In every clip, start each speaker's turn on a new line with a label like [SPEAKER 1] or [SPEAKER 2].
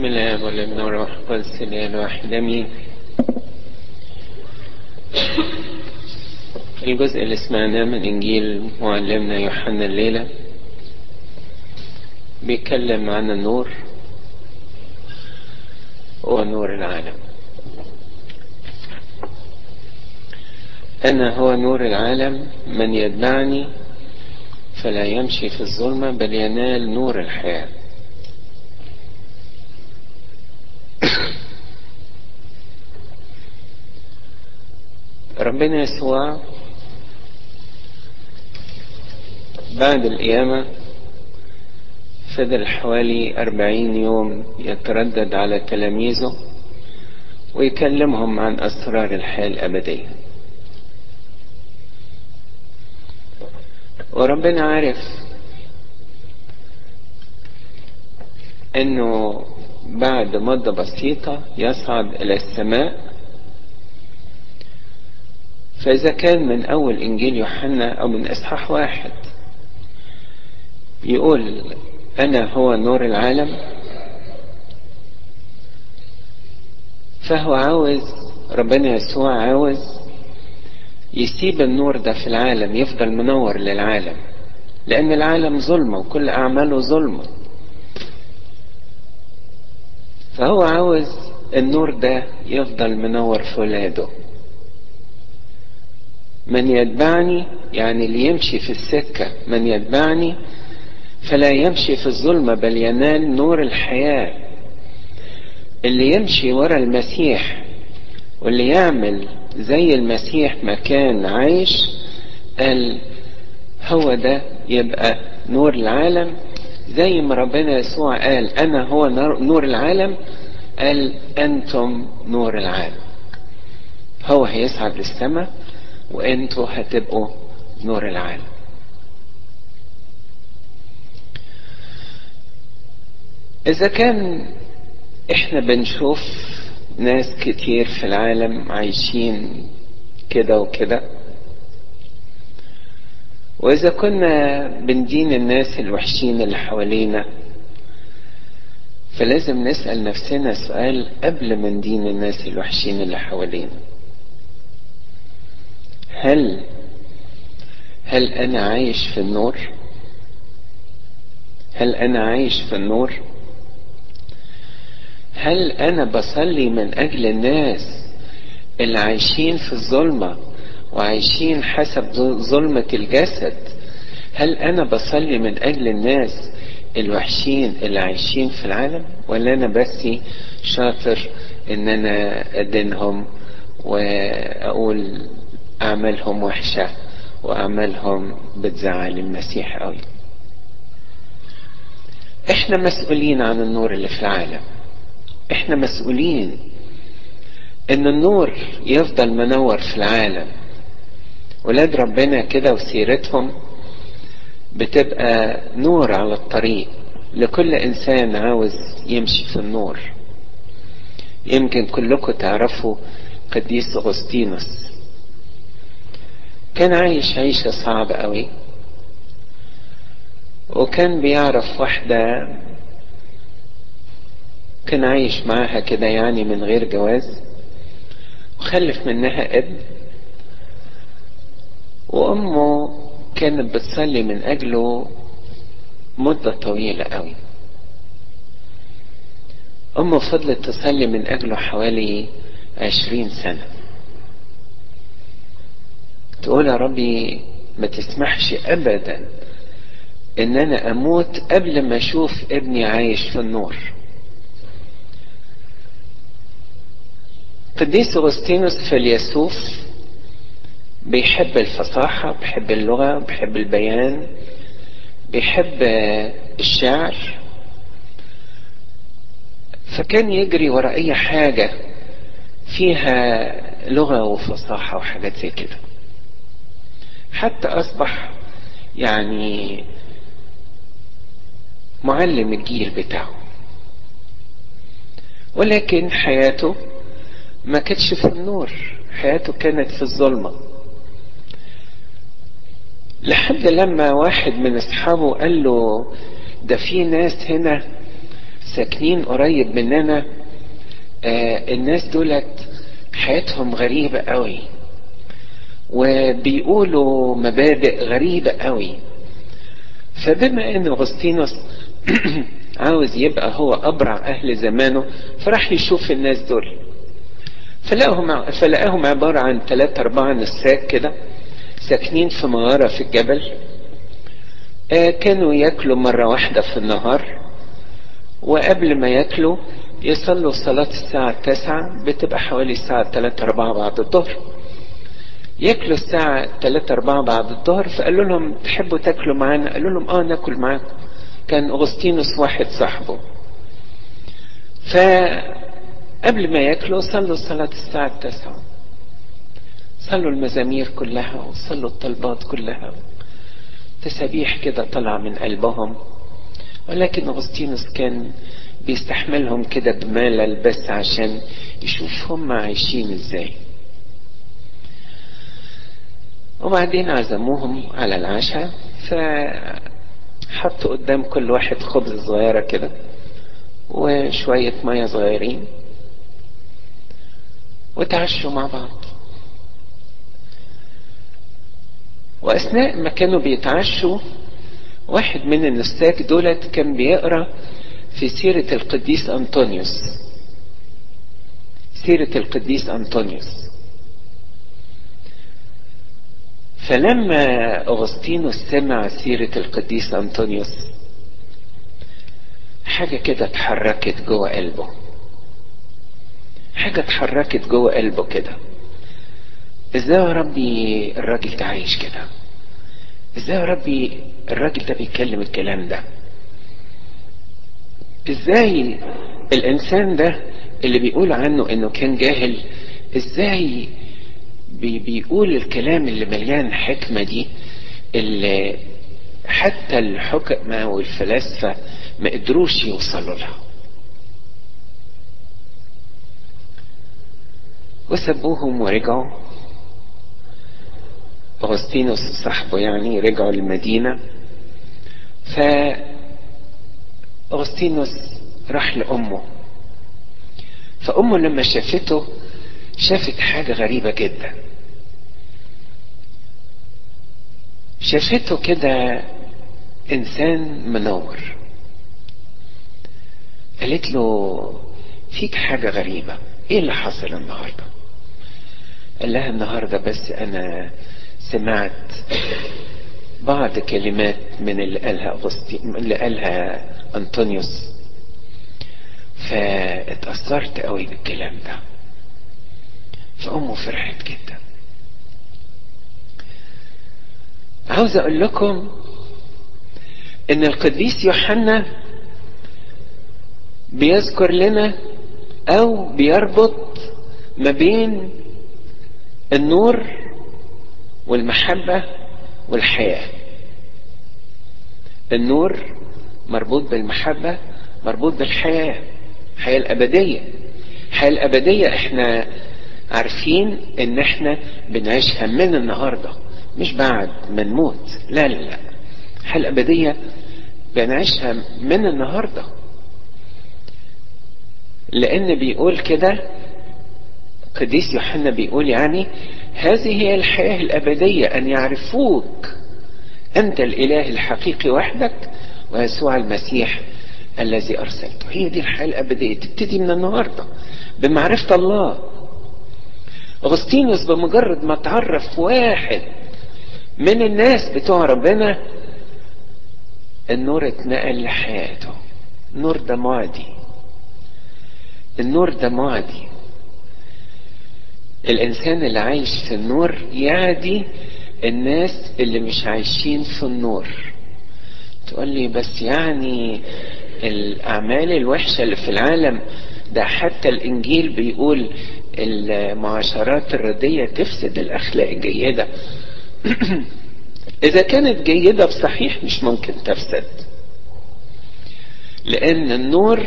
[SPEAKER 1] بسم الله والابن والروح القدس الواحد امين الجزء اللي سمعناه من إنجيل معلمنا يوحنا الليلة بيتكلم عن النور ونور العالم. أنا هو نور العالم من يتبعني فلا يمشي في الظلمة بل ينال نور الحياة. ربنا يسوع بعد القيامة فضل حوالي أربعين يوم يتردد على تلاميذه ويكلمهم عن أسرار الحياة الأبدية. وربنا عارف إنه بعد مدة بسيطة يصعد إلى السماء فإذا كان من أول إنجيل يوحنا أو من إصحاح واحد يقول أنا هو نور العالم فهو عاوز ربنا يسوع عاوز يسيب النور ده في العالم يفضل منور للعالم لأن العالم ظلمة وكل أعماله ظلمة. فهو عاوز النور ده يفضل منور في ولاده. من يتبعني يعني اللي يمشي في السكة من يتبعني فلا يمشي في الظلمة بل ينال نور الحياة. اللي يمشي ورا المسيح واللي يعمل زي المسيح ما كان عايش قال هو ده يبقى نور العالم. زي ما ربنا يسوع قال أنا هو نور العالم. قال أنتم نور العالم. هو هيصعد للسماء وانتوا هتبقوا نور العالم. إذا كان إحنا بنشوف ناس كتير في العالم عايشين كده وكده وإذا كنا بندين الناس الوحشين اللي حوالينا فلازم نسأل نفسنا سؤال قبل ما ندين الناس الوحشين اللي حوالينا. هل هل أنا عايش في النور؟ هل أنا عايش في النور؟ هل أنا بصلي من أجل الناس اللي عايشين في الظلمة وعايشين حسب ظلمة الجسد؟ هل أنا بصلي من أجل الناس الوحشين اللي عايشين في العالم؟ ولا أنا بس شاطر إن أنا أدينهم واقول أعمالهم وحشة وأعمالهم بتزعل المسيح قوي إحنا مسؤولين عن النور اللي في العالم. إحنا مسؤولين إن النور يفضل منور في العالم. ولاد ربنا كده وسيرتهم بتبقى نور على الطريق. لكل إنسان عاوز يمشي في النور. يمكن كلكم تعرفوا قديس أغسطينوس. كان عايش عيشة صعبة قوي. وكان بيعرف واحدة كان عايش معاها كده يعني من غير جواز. وخلف منها ابن. وأمه كانت بتصلي من أجله مدة طويلة قوي. أمه فضلت تصلي من أجله حوالي عشرين سنة. تقول يا ربي ما تسمحش ابدا ان أنا أموت قبل ما أشوف ابني عايش في النور. قديس أغسطينوس فيلسوف بيحب الفصاحة بيحب اللغة بيحب البيان بيحب الشعر. فكان يجري ورا أي حاجة فيها لغة وفصاحة وحاجات زي كده. حتى أصبح يعني معلم الجيل بتاعه. ولكن حياته ما كانتش في النور حياته كانت في الظلمة. لحد لما واحد من أصحابه قال له ده في ناس هنا ساكنين قريب مننا آه الناس دولت حياتهم غريبة قوي وبيقولوا مبادئ غريبة قوي. فبما إن أغسطينوس عاوز يبقى هو أبرع أهل زمانه فراح يشوف الناس دول. فلقاهم فلقاهم عبارة عن ثلاثة أربعة نساك كده ساكنين في مغارة في الجبل. آه كانوا ياكلوا مرة واحدة في النهار وقبل ما ياكلوا يصلوا صلاة الساعة التاسعة بتبقى حوالي الساعة تلاتة أربعة بعد الظهر. يأكلوا الساعة تلاتة أربعة بعد الظهر فقالوا لهم تحبوا تاكلوا معانا؟ قالوا لهم آه ناكل معاكم. كان أغسطينوس واحد صاحبه. فقبل ما ياكلوا صلوا صلاة الساعة التاسعة. صلوا المزامير كلها وصلوا الطلبات كلها. تسابيح كده طلع من قلبهم. ولكن أغسطينوس كان بيستحملهم كده بملل بس عشان يشوف هم عايشين إزاي. وبعدين عزموهم على العشاء فحطوا قدام كل واحد خبز صغيرة كده وشوية مية صغيرين وتعشوا مع بعض. وأثناء ما كانوا بيتعشوا واحد من النساك دولت كان بيقرأ في سيرة القديس أنطونيوس. سيرة القديس أنطونيوس. فلما أغسطينوس سمع سيرة القديس أنطونيوس حاجة كده اتحركت جوه قلبه. حاجة اتحركت جوه قلبه كده. إزاي يا ربي الراجل ده عايش كده؟ إزاي يا ربي الراجل ده بيتكلم الكلام ده؟ إزاي الإنسان ده اللي بيقول عنه إنه كان جاهل إزاي بي بيقول الكلام اللي مليان حكمة دي اللي حتى الحكماء والفلاسفة ما قدروش يوصلوا لها. وسبوهم ورجعوا. أغسطينوس صاحبه يعني رجعوا المدينة. ف أغسطينوس راح لأمه. فأمه لما شافته شافت حاجة غريبة جدا. شافته كده إنسان منور. قالت له فيك حاجة غريبة إيه اللي حصل النهاردة؟ قال لها النهاردة بس أنا سمعت بعض كلمات من اللي قالها أغسطين اللي قالها أنطونيوس فاتأثرت قوي بالكلام ده فأمه فرحت جدا. عاوز أقول لكم إن القديس يوحنا بيذكر لنا أو بيربط ما بين النور والمحبة والحياة. النور مربوط بالمحبة مربوط بالحياة الحياة الأبدية. الحياة الأبدية إحنا عارفين إن إحنا بنعيشها من النهاردة. مش بعد ما نموت. لا لا لا. الحياة الأبدية بنعيشها من النهاردة. لأن بيقول كده قديس يوحنا بيقول يعني هذه هي الحياة الأبدية أن يعرفوك أنت الإله الحقيقي وحدك ويسوع المسيح الذي أرسلته. هي دي الحياة الأبدية تبتدي من النهاردة بمعرفة الله. أغسطينوس بمجرد ما تعرف واحد من الناس بتوع ربنا النور اتنقل لحياته. النور ده معدي. النور ده معدي. الإنسان اللي عايش في النور يعدي الناس اللي مش عايشين في النور. تقول لي بس يعني الأعمال الوحشة اللي في العالم ده حتى الإنجيل بيقول المعاشرات الردية تفسد الأخلاق الجيدة. إذا كانت جيدة بصحيح مش ممكن تفسد. لأن النور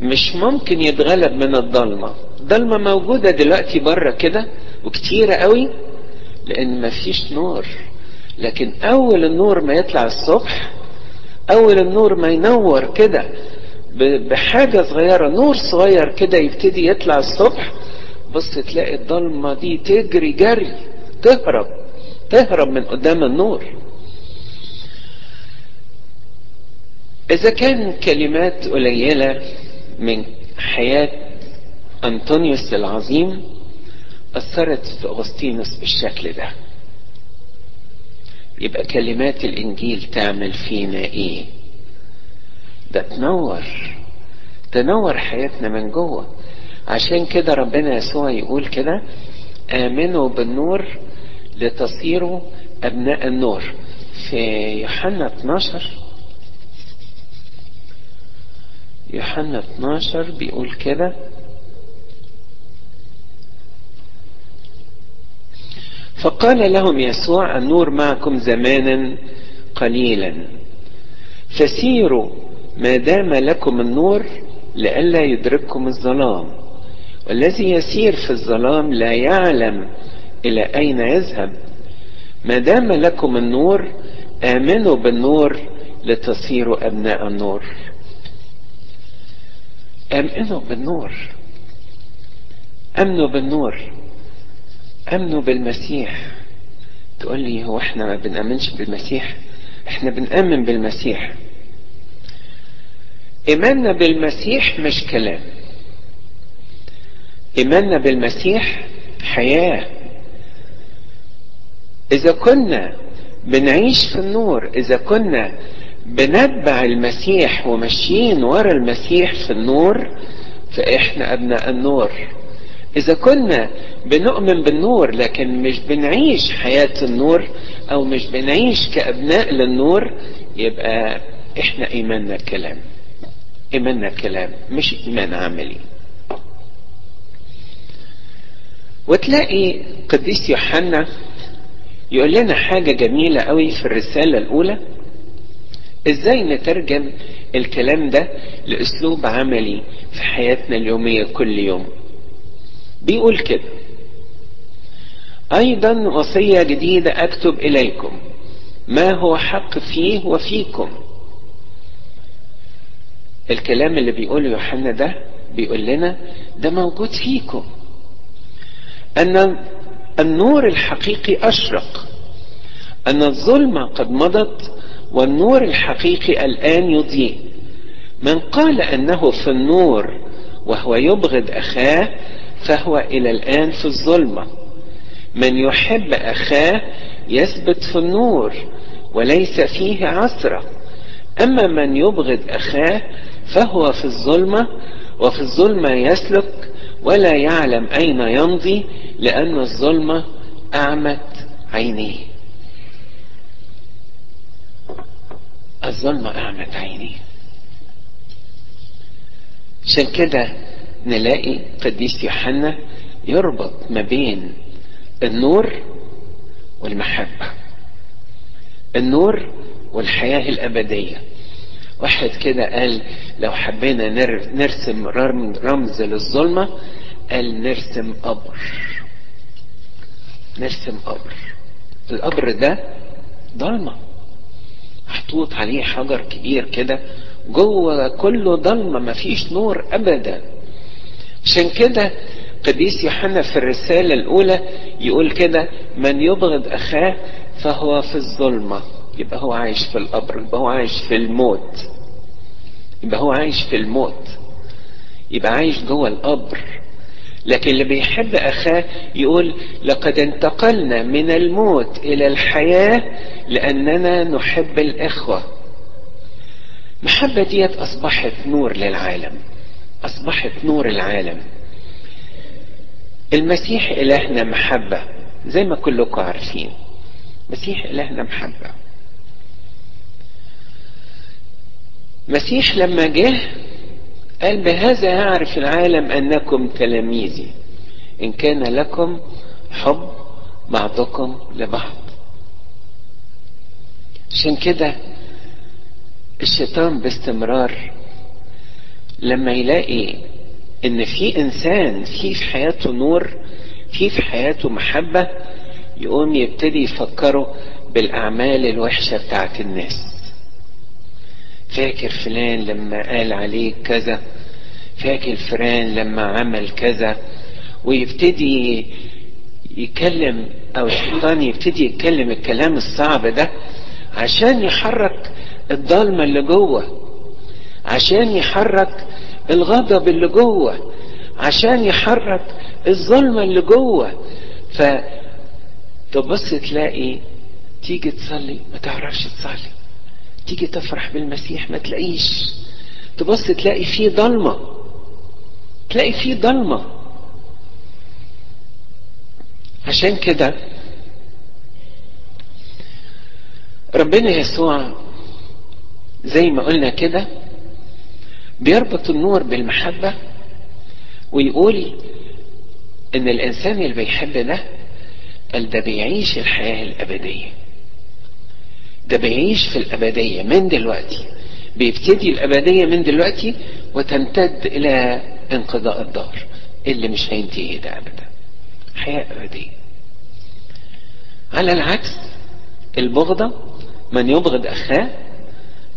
[SPEAKER 1] مش ممكن يتغلب من الضلمة. الضلمة موجودة دلوقتي برة كده وكتيرة قوي لأن مفيش نور. لكن أول النور ما يطلع الصبح أول النور ما ينور كده بحاجة صغيرة نور صغير كده يبتدي يطلع الصبح بص تلاقي الضلمة دي تجري جري تهرب تهرب من قدام النور. إذا كان كلمات قليلة من حياة أنطونيوس العظيم أثرت في أغسطينوس بالشكل ده. يبقى كلمات الإنجيل تعمل فينا إيه؟ ده تنور تنور حياتنا من جوه. عشان كده ربنا يسوع يقول كده آمنوا بالنور لتصيروا أبناء النور. في يوحنا 12 يوحنا 12 بيقول كده فقال لهم يسوع النور معكم زمانا قليلا. فسيروا ما دام لكم النور لئلا يدرككم الظلام. والذي يسير في الظلام لا يعلم إلى أين يذهب. ما دام لكم النور آمنوا بالنور لتصيروا أبناء النور. آمنوا بالنور. آمنوا بالنور. آمنوا بالمسيح. تقول لي هو إحنا ما بنأمنش بالمسيح؟ إحنا بنأمن بالمسيح. إيماننا بالمسيح مش كلام. إيماننا بالمسيح حياة. إذا كنا بنعيش في النور إذا كنا بنتبع المسيح وماشيين ورا المسيح في النور فإحنا أبناء النور. إذا كنا بنؤمن بالنور لكن مش بنعيش حياة النور أو مش بنعيش كأبناء للنور يبقى إحنا إيماننا كلام. إيماننا كلام مش إيمان عملي. وتلاقي قديس يوحنا يقول لنا حاجة جميلة قوي في الرسالة الأولى. إزاي نترجم الكلام ده لأسلوب عملي في حياتنا اليومية كل يوم؟ بيقول كده. أيضا وصية جديدة أكتب إليكم. ما هو حق فيه وفيكم. الكلام اللي بيقوله يوحنا ده بيقول لنا ده موجود فيكم. أن النور الحقيقي أشرق أن الظلمة قد مضت والنور الحقيقي الآن يضيء. من قال أنه في النور وهو يبغض أخاه فهو إلى الآن في الظلمة. من يحب أخاه يثبت في النور وليس فيه عثرة. أما من يبغض أخاه فهو في الظلمة وفي الظلمة يسلك ولا يعلم أين يمضي لأن الظلمة أعمت عينيه. الظلمة أعمت عينيه. عشان كده نلاقي قديس يوحنا يربط ما بين النور والمحبة. النور والحياة الأبدية. واحد كده قال لو حبينا نرسم رمز للظلمة قال نرسم قبر. نرسم قبر. القبر ده ضلمة محطوط عليه حجر كبير كده جوه كله ضلمة مفيش نور أبدا. عشان كده قديس يوحنا في الرسالة الأولى يقول كده من يبغض أخاه فهو في الظلمة. يبقى هو عايش في القبر يبقى هو عايش في الموت يبقى هو عايش في الموت يبقى عايش جوه القبر. لكن اللي بيحب أخاه يقول لقد انتقلنا من الموت إلى الحياة لأننا نحب الإخوة. محبة ديت أصبحت نور للعالم أصبحت نور العالم. المسيح إلهنا محبة زي ما كلكم عارفين. مسيح إلهنا محبة. مسيح لما جه قال بهذا يعرف العالم أنكم تلاميذي إن كان لكم حب بعضكم لبعض. عشان كده الشيطان باستمرار لما يلاقي إن في إنسان في في حياته نور في في حياته محبة يقوم يبتدي يفكره بالأعمال الوحشة بتاعت الناس. فاكر فلان لما قال عليك كذا؟ فاكر فلان لما عمل كذا؟ ويبتدي يكلم أو الشيطان يبتدي يتكلم الكلام الصعب ده عشان يحرك الضلمة اللي جوه عشان يحرك الغضب اللي جوه عشان يحرك الظلمة اللي جوه. فتبص تلاقي تيجي تصلي ما تعرفش تصلي. تيجي تفرح بالمسيح ما تلاقيش. تبص تلاقي فيه ضلمة. تلاقي فيه ضلمة. عشان كده ربنا يسوع زي ما قلنا كده بيربط النور بالمحبة ويقول إن الإنسان اللي بيحب ده قال ده بيعيش الحياة الأبدية. ده بيعيش في الأبدية من دلوقتي بيبتدي الأبدية من دلوقتي وتمتد إلى انقضاء الدار اللي مش هينتهي ده ابدا. حياة أبدية. على العكس البغضة من يبغض أخاه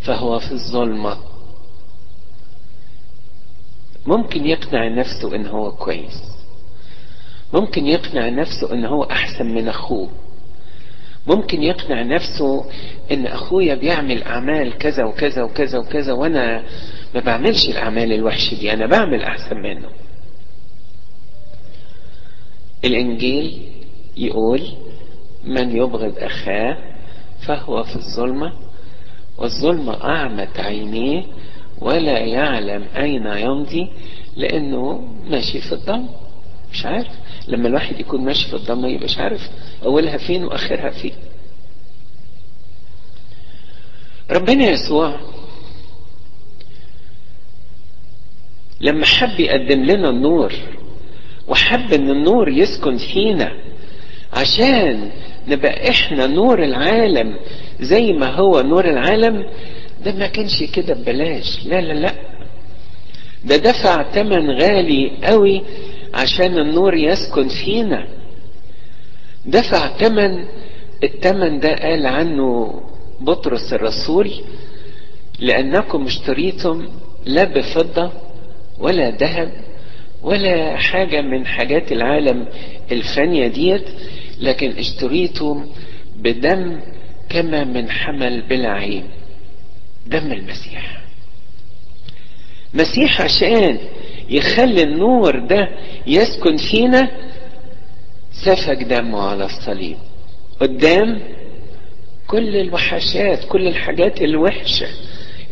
[SPEAKER 1] فهو في الظلمة. ممكن يقنع نفسه إن هو كويس. ممكن يقنع نفسه إن هو أحسن من أخوه. ممكن يقنع نفسه إن أخويا بيعمل أعمال كذا وكذا وكذا وكذا وأنا ما بعملش الأعمال الوحشة دي أنا بعمل أحسن منه. الإنجيل يقول من يبغض أخاه فهو في الظلمة والظلمة أعمت عينيه ولا يعلم أين يمضي لأنه ماشي في الضلمة مش عارف. لما الواحد يكون ماشي في الضلمة يبقاش عارف أولها فين وآخرها فين. ربنا يسوع لما حب يقدم لنا النور وحب إن النور يسكن فينا عشان نبقى إحنا نور العالم زي ما هو نور العالم ده ما كانش كده ببلاش. لا لا لا. ده دفع تمن غالي قوي عشان النور يسكن فينا. دفع تمن التمن ده قال عنه بطرس الرسول لأنكم اشتريتم لا بفضة ولا ذهب ولا حاجة من حاجات العالم الفانية ديت لكن اشتريتم بدم كما من حمل بلا عيب دم المسيح. مسيح عشان يخلي النور ده يسكن فينا. سفك دمه على الصليب. قدام كل الوحشات كل الحاجات الوحشة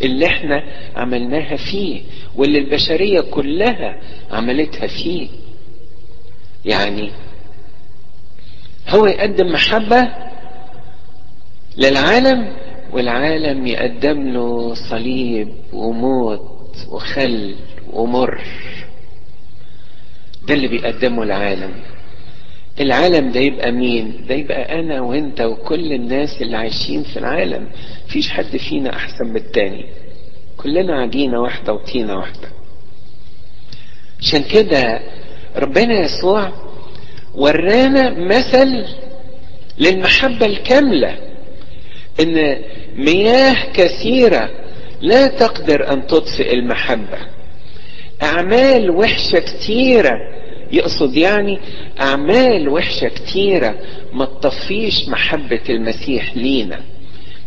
[SPEAKER 1] اللي إحنا عملناها فيه واللي البشرية كلها عملتها فيه. يعني هو يقدم محبة للعالم والعالم يقدم له صليب وموت وخل ومر. ده اللي بيقدمه العالم. العالم ده يبقى مين؟ ده يبقى أنا وأنت وكل الناس اللي عايشين في العالم. فيش حد فينا أحسن من التاني. كلنا عجينة واحدة وطينة واحدة. عشان كده ربنا يسوع ورانا مثل للمحبة الكاملة إن مياه كثيرة لا تقدر أن تطفئ المحبة. أعمال وحشة كتيرة. يقصد يعني أعمال وحشة كتيرة ما تطفيش محبة المسيح لينا.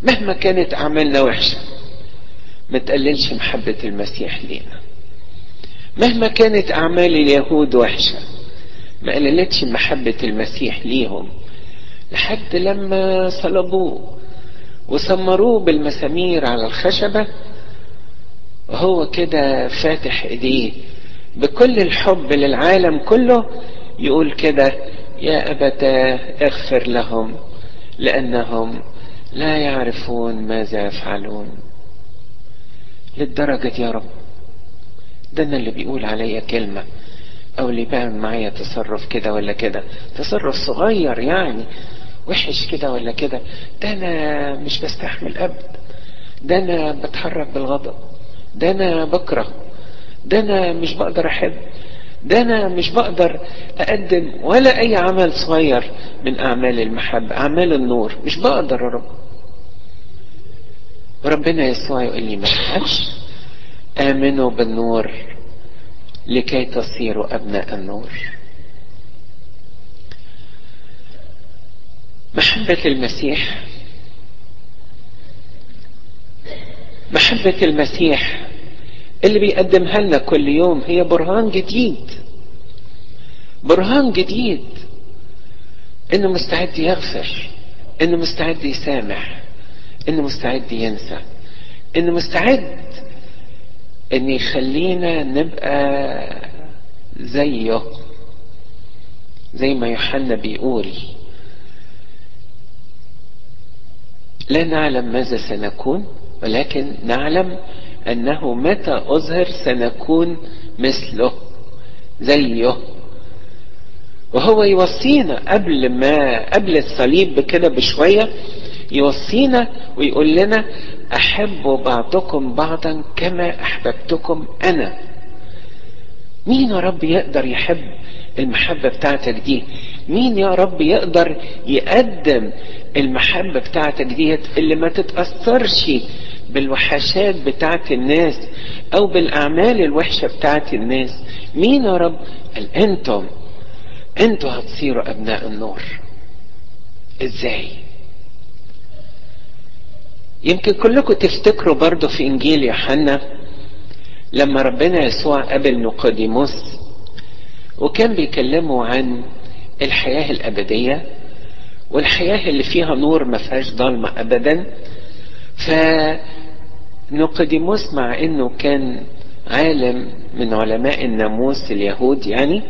[SPEAKER 1] مهما كانت أعمالنا وحشة ما تقللش محبة المسيح لينا. مهما كانت أعمال اليهود وحشة ما قللتش محبة المسيح ليهم. لحد لما صلبوه وسمروه بالمسامير على الخشبة وهو كده فاتح إيديه. بكل الحب للعالم كله يقول كده يا أبتاه اغفر لهم لأنهم لا يعرفون ماذا يفعلون. للدرجة يا رب. ده أنا اللي بيقول عليا كلمة. أو اللي بيعمل معايا تصرف كده ولا كده. تصرف صغير يعني وحش كده ولا كده. ده أنا مش بستحمل أبدا ده أنا بتحرك بالغضب. ده أنا بكره ده أنا مش بقدر أحب ده أنا مش بقدر أقدم ولا أي عمل صغير من أعمال المحبة أعمال النور. مش بقدر يا رب. وربنا يسوع يقول لي ما تخافش. آمنوا بالنور لكي تصيروا أبناء النور. محبة المسيح محبة المسيح اللي بيقدمها لنا كل يوم هي برهان جديد. برهان جديد. إنه مستعد يغفر إنه مستعد يسامح إنه مستعد ينسى إنه مستعد إن يخلينا نبقى زيه زي ما يوحنا بيقول. لا نعلم ماذا سنكون. ولكن نعلم أنه متى أظهر سنكون مثله زيه. وهو يوصينا قبل ما قبل الصليب بكده بشوية يوصينا ويقول لنا احبوا بعضكم بعضا كما أحببتكم أنا. مين يا رب يقدر يحب المحبة بتاعتك دي؟ مين يا رب يقدر يقدم المحبة بتاعتك ديت اللي ما تتأثرش بالوحشات بتاعت الناس أو بالأعمال الوحشة بتاعت الناس. مين يا رب؟ قال أنتم أنتوا هتصيروا أبناء النور. إزاي؟ يمكن كلكم تفتكروا برضو في إنجيل يوحنا لما ربنا يسوع قابل نيقوديموس وكان بيكلمه عن الحياة الأبدية والحياة اللي فيها نور ما فيهاش ضلمة أبدا. فنيقوديموس مع إنه كان عالم من علماء الناموس اليهود يعني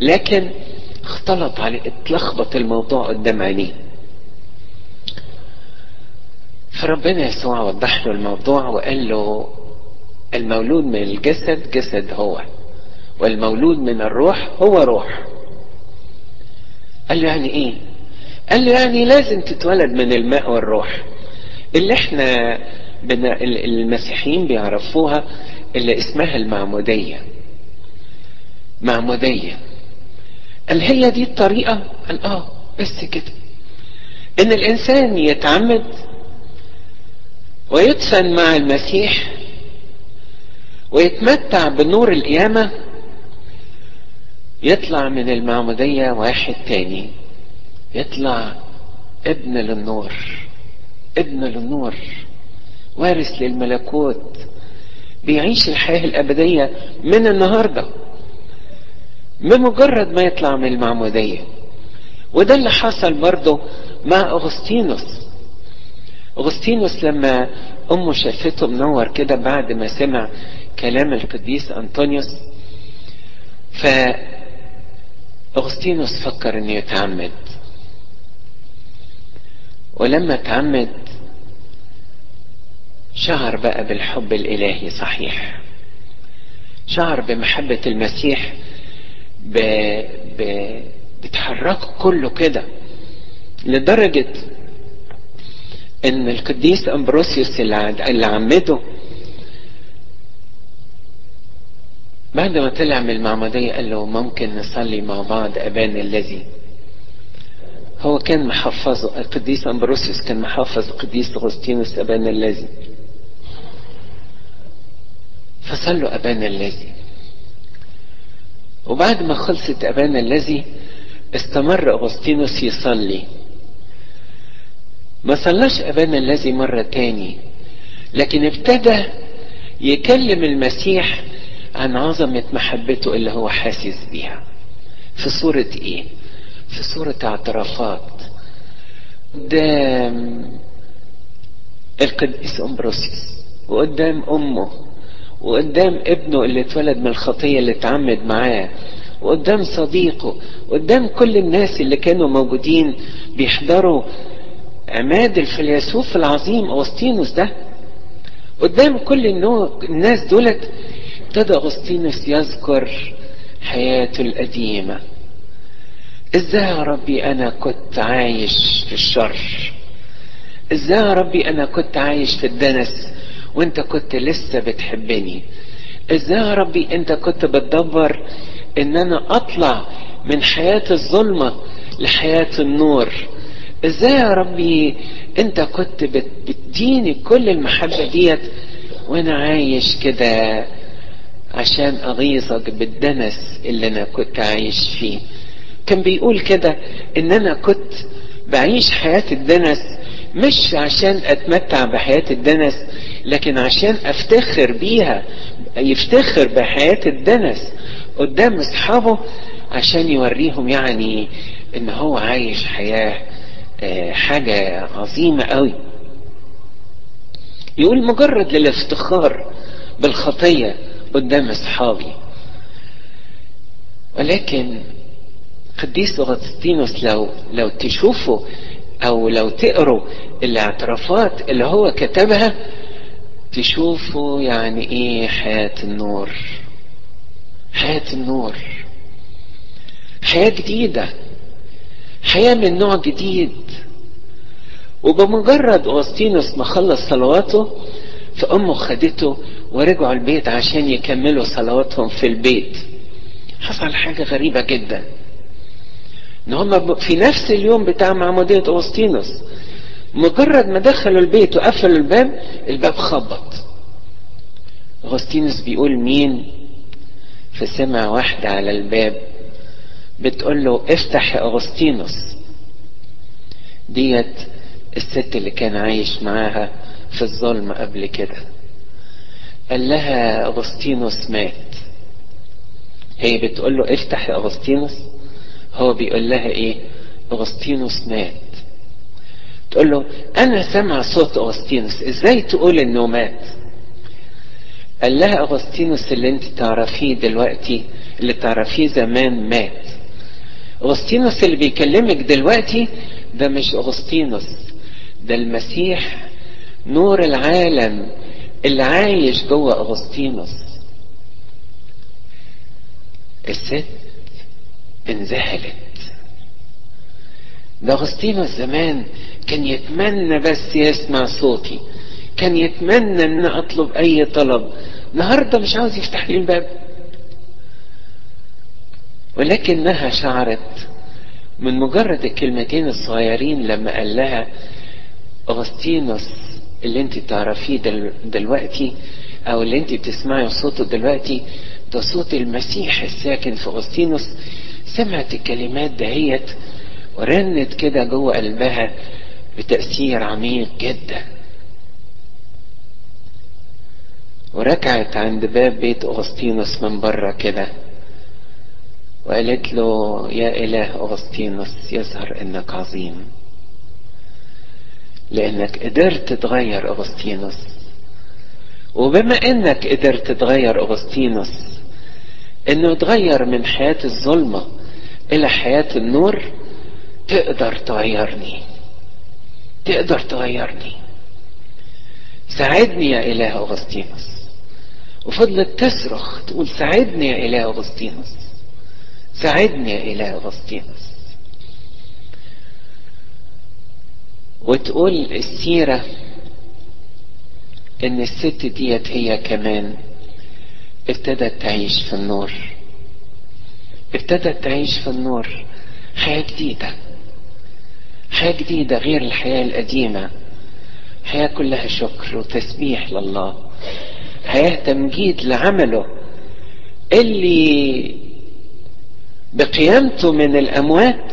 [SPEAKER 1] لكن اختلط عليه اتلخبط الموضوع قدام عينيه. فربنا يسوع وضح له الموضوع وقال له المولود من الجسد جسد هو والمولود من الروح هو روح. قال له يعني إيه؟ قال له يعني لازم تتولد من الماء والروح. اللي إحنا المسيحيين بيعرفوها اللي اسمها المعمودية. معمودية. قال هي دي الطريقة؟ قال آه بس كده. إن الإنسان يتعمد ويدفن مع المسيح ويتمتع بنور القيامة يطلع من المعمودية واحد تاني. يطلع ابن للنور. ابن للنور. وارث للملكوت بيعيش الحياة الأبدية من النهاردة. بمجرد ما يطلع من المعمودية. وده اللي حصل برضه مع أغسطينوس. أغسطينوس لما أمه شافته منور كده بعد ما سمع كلام القديس أنطونيوس ف أغسطينوس فكر إنه يتعمد. ولما تعمد شعر بقى بالحب الإلهي صحيح. شعر بمحبة المسيح ب... ب... بتحركه كله كده لدرجة إن القديس أمبروسيوس اللي عمده بعد ما طلع من المعمودية قال له ممكن نصلي مع بعض أبانا الذي. هو كان محفظه القديس أمبروسيوس كان محفظ القديس أغسطينوس أبانا الذي. فصلوا أبانا الذي. وبعد ما خلصت أبانا الذي استمر أغسطينوس يصلي. ما صلاش أبانا الذي مرة تاني لكن ابتدى يكلم المسيح عن عظمة محبته اللي هو حاسس بيها. في صورة إيه؟ في صورة اعترافات. قدام القديس أمبروسيوس وقدام أمه. وقدام ابنه اللي اتولد من الخطية اللي اتعمد معاه وقدام صديقه وقدام كل الناس اللي كانوا موجودين بيحضروا عماد الفيلسوف العظيم أغسطينوس ده. قدام كل الناس دولت ابتدى أغسطينوس يذكر حياته القديمة. إزاي يا ربي أنا كنت عايش في الشر؟ إزاي يا ربي أنا كنت عايش في الدنس؟ وانت كنت لسه بتحبني. إزاي يا ربي انت كنت بتدبر إن أنا أطلع من حياة الظلمة لحياة النور. إزاي يا ربي انت كنت بتديني كل المحبة ديت وأنا عايش كده عشان أغيظك بالدنس اللي أنا كنت عايش فيه. كان بيقول كده إن أنا كنت بعيش حياة الدنس مش عشان أتمتع بحياة الدنس لكن عشان أفتخر بيها يفتخر بحياة الدنس قدام أصحابه عشان يوريهم يعني إن هو عايش حياة حاجة عظيمة قوي يقول مجرد للافتخار بالخطية قدام أصحابي. ولكن قديس أغسطينوس لو لو تشوفوا أو لو تقروا الاعترافات اللي هو كتبها تشوفوا يعني إيه حياة النور. حياة النور. حياة جديدة. حياة من نوع جديد. وبمجرد أغسطينوس ما خلص صلواته فأمه خدته ورجعوا البيت عشان يكملوا صلواتهم في البيت. حصل حاجة غريبة جدا. إن هم في نفس اليوم بتاع معمودية أغسطينوس مجرد ما دخلوا البيت وقفلوا الباب الباب خبط. أغسطينوس بيقول مين؟ فسمع واحدة على الباب بتقول له افتح يا أغسطينوس. ديت الست اللي كان عايش معاها في الظلم قبل كده. قال لها أغسطينوس مات. هي بتقول له افتح يا أغسطينوس. هو بيقول لها إيه؟ أغسطينوس مات. تقول له أنا سمع صوت أغسطينوس إزاي تقول إنه مات؟ قال لها أغسطينوس اللي أنت تعرفيه دلوقتي اللي تعرفيه زمان مات. أغسطينوس اللي بيكلمك دلوقتي ده مش أغسطينوس ده المسيح نور العالم اللي عايش جوه أغسطينوس. الست انذهلت ده أغسطينوس زمان كان يتمنى بس يسمع صوتي كان يتمنى إن أطلب أي طلب. النهارده مش عاوز يفتح لي الباب. ولكنها شعرت من مجرد الكلمتين الصغيرين لما قال لها أغسطينوس اللي أنت تعرفيه دل دلوقتي أو اللي أنت بتسمعي صوته دلوقتي ده صوت المسيح الساكن في أغسطينوس سمعت الكلمات دهيت ورنت كده جوه قلبها بتأثير عميق جدا. وركعت عند باب بيت أغسطينوس من بره كده. وقالت له يا إله أغسطينوس يظهر إنك عظيم. لأنك قدرت تغير أغسطينوس. وبما إنك قدرت تغير أغسطينوس إنه تغير من حياة الظلمة إلى حياة النور تقدر تغيرني تقدر تغيرني. ساعدني يا إله أغسطينوس. وفضلت تصرخ تقول ساعدني يا إله أغسطينوس ساعدني يا إله أغسطينوس. وتقول السيرة إن الست ديت هي كمان ابتدت تعيش في النور. ابتدت تعيش في النور حياة جديدة. حياة جديدة غير الحياة القديمة. حياة كلها شكر وتسبيح لله. حياة تمجيد لعمله. اللي بقيامته من الأموات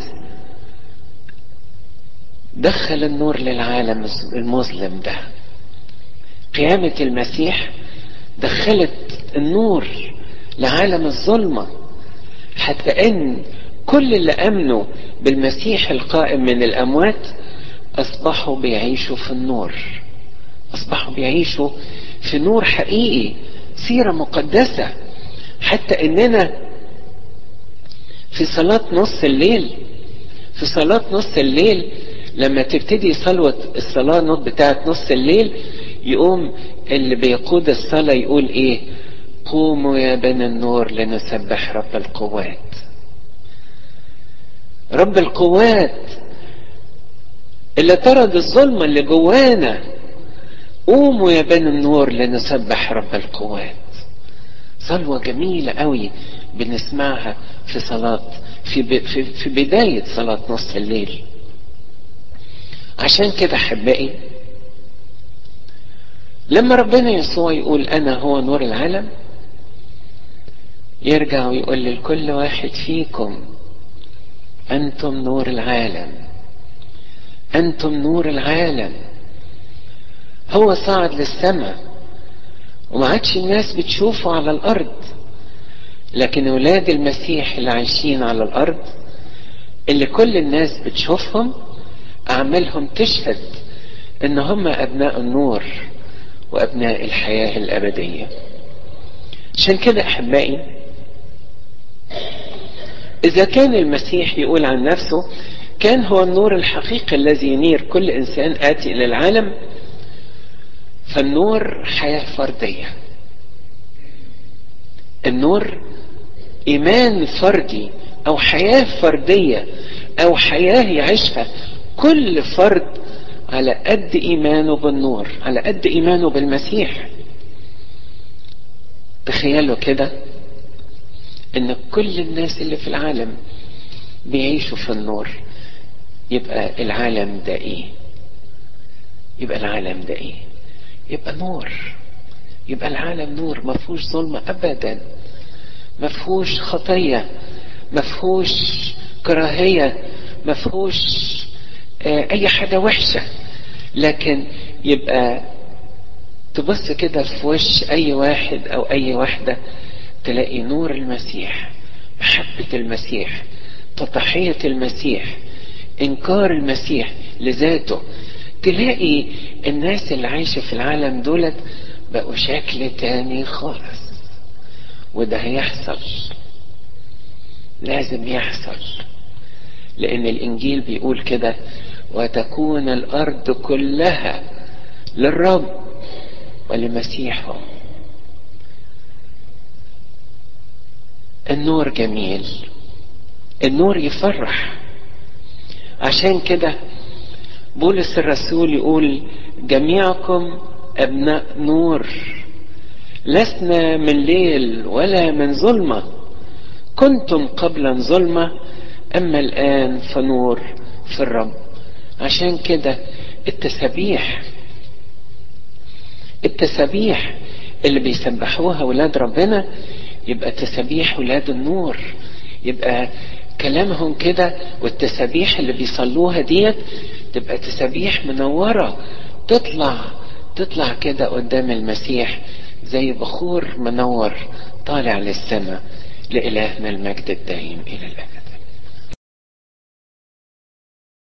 [SPEAKER 1] دخل النور للعالم المظلم ده. قيامة المسيح دخلت النور لعالم الظلمة. حتى إن كل اللي أمنوا بالمسيح القائم من الأموات أصبحوا بيعيشوا في النور. أصبحوا بيعيشوا في نور حقيقي سيرة مقدسة. حتى إننا في صلاة نص الليل في صلاة نص الليل لما تبتدي صلوة الصلاة بتاعت نص الليل يقوم اللي بيقود الصلاة يقول إيه؟ قوموا يا بني النور لنسبح رب القوات. رب القوات اللي طرد الظلمة اللي جوانا قوموا يا بني النور لنسبح رب القوات. صلوة جميلة قوي بنسمعها في صلاة في, في, في بداية صلاة نص الليل. عشان كده أحبائي لما ربنا يسوع يقول أنا هو نور العالم يرجع ويقول لكل واحد فيكم أنتم نور العالم. أنتم نور العالم. هو صعد للسماء وما عادش الناس بتشوفه على الأرض. لكن ولاد المسيح اللي عايشين على الأرض اللي كل الناس بتشوفهم أعمالهم تشهد إن هم أبناء النور وأبناء الحياة الأبدية. عشان كده أحبائي إذا كان المسيح يقول عن نفسه كان هو النور الحقيقي الذي ينير كل إنسان آتي إلى العالم فالنور حياة فردية. النور إيمان فردي أو حياة فردية أو حياة يعيشها كل فرد على قد إيمانه بالنور على قد إيمانه بالمسيح. تخيلوا كده؟ إن كل الناس اللي في العالم بيعيشوا في النور يبقى العالم ده إيه يبقى العالم ده إيه يبقى نور. يبقى العالم نور ما فيهوش ظلمة ابدا. ما فيهوش خطية. ما فيهوش كراهية. ما فيهوش آه أي حاجة وحشة. لكن يبقى تبص كده في وش أي واحد أو أي واحدة تلاقي نور المسيح محبة المسيح تضحية المسيح إنكار المسيح لذاته. تلاقي الناس اللي عايشة في العالم دولت بقوا شكل تاني خالص. وده هيحصل. لازم يحصل. لأن الإنجيل بيقول كده وتكون الأرض كلها للرب ولمسيحه. النور جميل. النور يفرح. عشان كده بولس الرسول يقول جميعكم أبناء نور. لسنا من ليل ولا من ظلمة. كنتم قبلا ظلمه أما الآن فنور في الرب. عشان كده التسابيح التسابيح اللي بيسبحوها ولاد ربنا يبقى تسابيح ولاد النور. يبقى كلامهم كده والتسابيح اللي بيصلوها ديت تبقى تسابيح منورة. تطلع تطلع كده قدام المسيح زي بخور منور طالع للسماء لإلهنا المجد الدائم إلى الأبد.